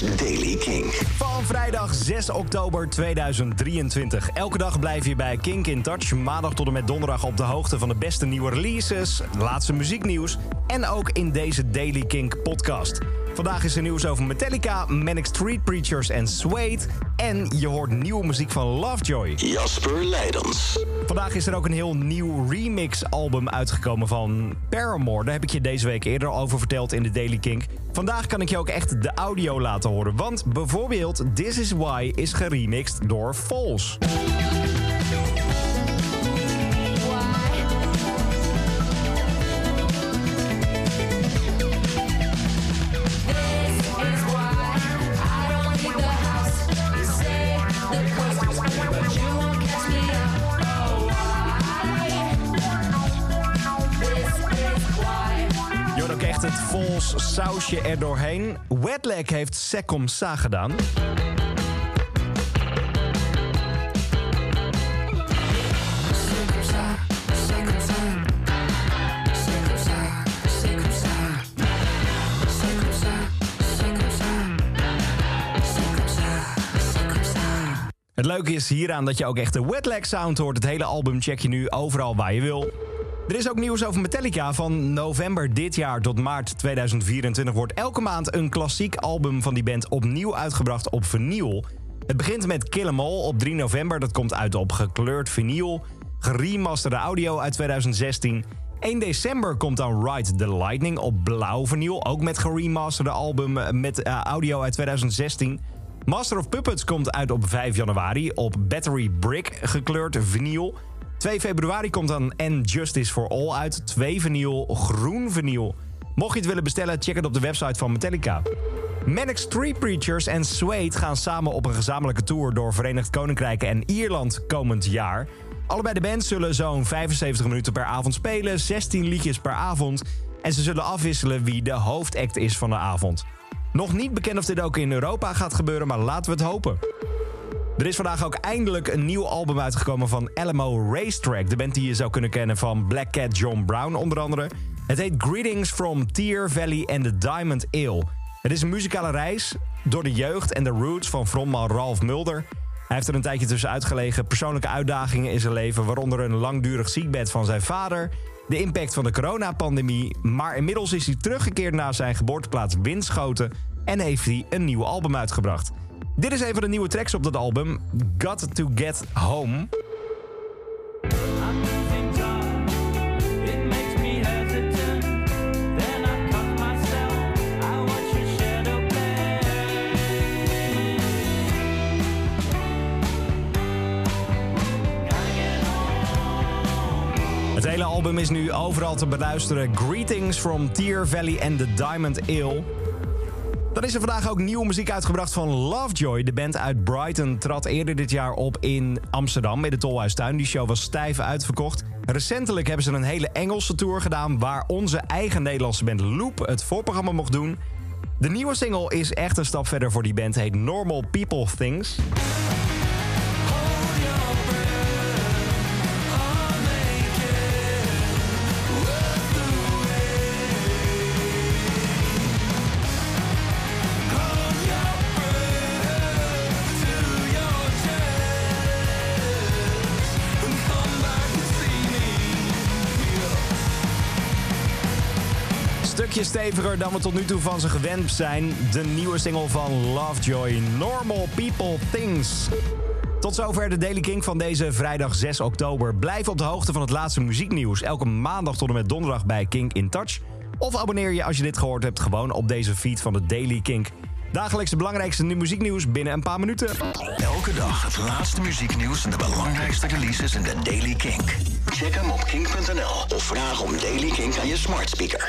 Daily King. Van vrijdag 6 oktober 2023. Elke dag blijf je bij Kink in Touch. Maandag tot en met donderdag op de hoogte van de beste nieuwe releases, laatste muzieknieuws en ook in deze Daily Kink podcast. Vandaag is er nieuws over Metallica, Manic Street Preachers en Suede. En je hoort nieuwe muziek van Lovejoy. Jasper Leidens. Vandaag is er ook een heel nieuw remix-album uitgekomen van Paramore. Daar heb ik je deze week eerder over verteld in de Daily Kink. Vandaag kan ik je ook echt de audio laten horen. Want bijvoorbeeld This Is Why is geremixed door Falls. Falls sausje er doorheen. Wetlag heeft Secom Sa gedaan. Het leuke is hieraan dat je ook echt de wetlag sound hoort. Het hele album check je nu overal waar je wil. Er is ook nieuws over Metallica. Van november dit jaar tot maart 2024 wordt elke maand een klassiek album van die band opnieuw uitgebracht op vinyl. Het begint met Kill 'Em All op 3 november. Dat komt uit op gekleurd vinyl. Geremasterde audio uit 2016. 1 december komt dan Ride the Lightning op blauw vinyl. Ook met geremasterde album eh, met eh, audio uit 2016. Master of Puppets komt uit op 5 januari op Battery Brick gekleurd vinyl. 2 februari komt dan And Justice for All uit. 2 vinyl, groen vinyl. Mocht je het willen bestellen, check het op de website van Metallica. Manic Street Preachers en Suede gaan samen op een gezamenlijke tour... door Verenigd Koninkrijk en Ierland komend jaar. Allebei de bands zullen zo'n 75 minuten per avond spelen... 16 liedjes per avond. En ze zullen afwisselen wie de hoofdact is van de avond. Nog niet bekend of dit ook in Europa gaat gebeuren, maar laten we het hopen. Er is vandaag ook eindelijk een nieuw album uitgekomen van Alamo Racetrack. De band die je zou kunnen kennen van Black Cat John Brown onder andere. Het heet Greetings from Tear Valley and the Diamond Ale. Het is een muzikale reis door de jeugd en de roots van frontman Ralph Mulder. Hij heeft er een tijdje tussen uitgelegen. Persoonlijke uitdagingen in zijn leven, waaronder een langdurig ziekbed van zijn vader... de impact van de coronapandemie... maar inmiddels is hij teruggekeerd naar zijn geboorteplaats Winschoten... en heeft hij een nieuw album uitgebracht. Dit is een de nieuwe tracks op dat album, Got to Get Home. Het hele album is nu overal te beluisteren. Greetings from Tear Valley and the Diamond Ale. Dan is er vandaag ook nieuwe muziek uitgebracht van Lovejoy. De band uit Brighton trad eerder dit jaar op in Amsterdam in de Tolhuistuin. Die show was stijf uitverkocht. Recentelijk hebben ze een hele Engelse tour gedaan... waar onze eigen Nederlandse band Loop het voorprogramma mocht doen. De nieuwe single is echt een stap verder voor die band. Heet Normal People Things. Stukje steviger dan we tot nu toe van ze gewend zijn. De nieuwe single van Lovejoy, Normal People Things. Tot zover de Daily King van deze vrijdag 6 oktober. Blijf op de hoogte van het laatste muzieknieuws. Elke maandag tot en met donderdag bij Kink in Touch. Of abonneer je als je dit gehoord hebt gewoon op deze feed van de Daily Kink. Dagelijks de belangrijkste muzieknieuws binnen een paar minuten. Elke dag het laatste muzieknieuws en de belangrijkste releases in de Daily Kink. Check hem op kink.nl of vraag om Daily Kink aan je smart speaker.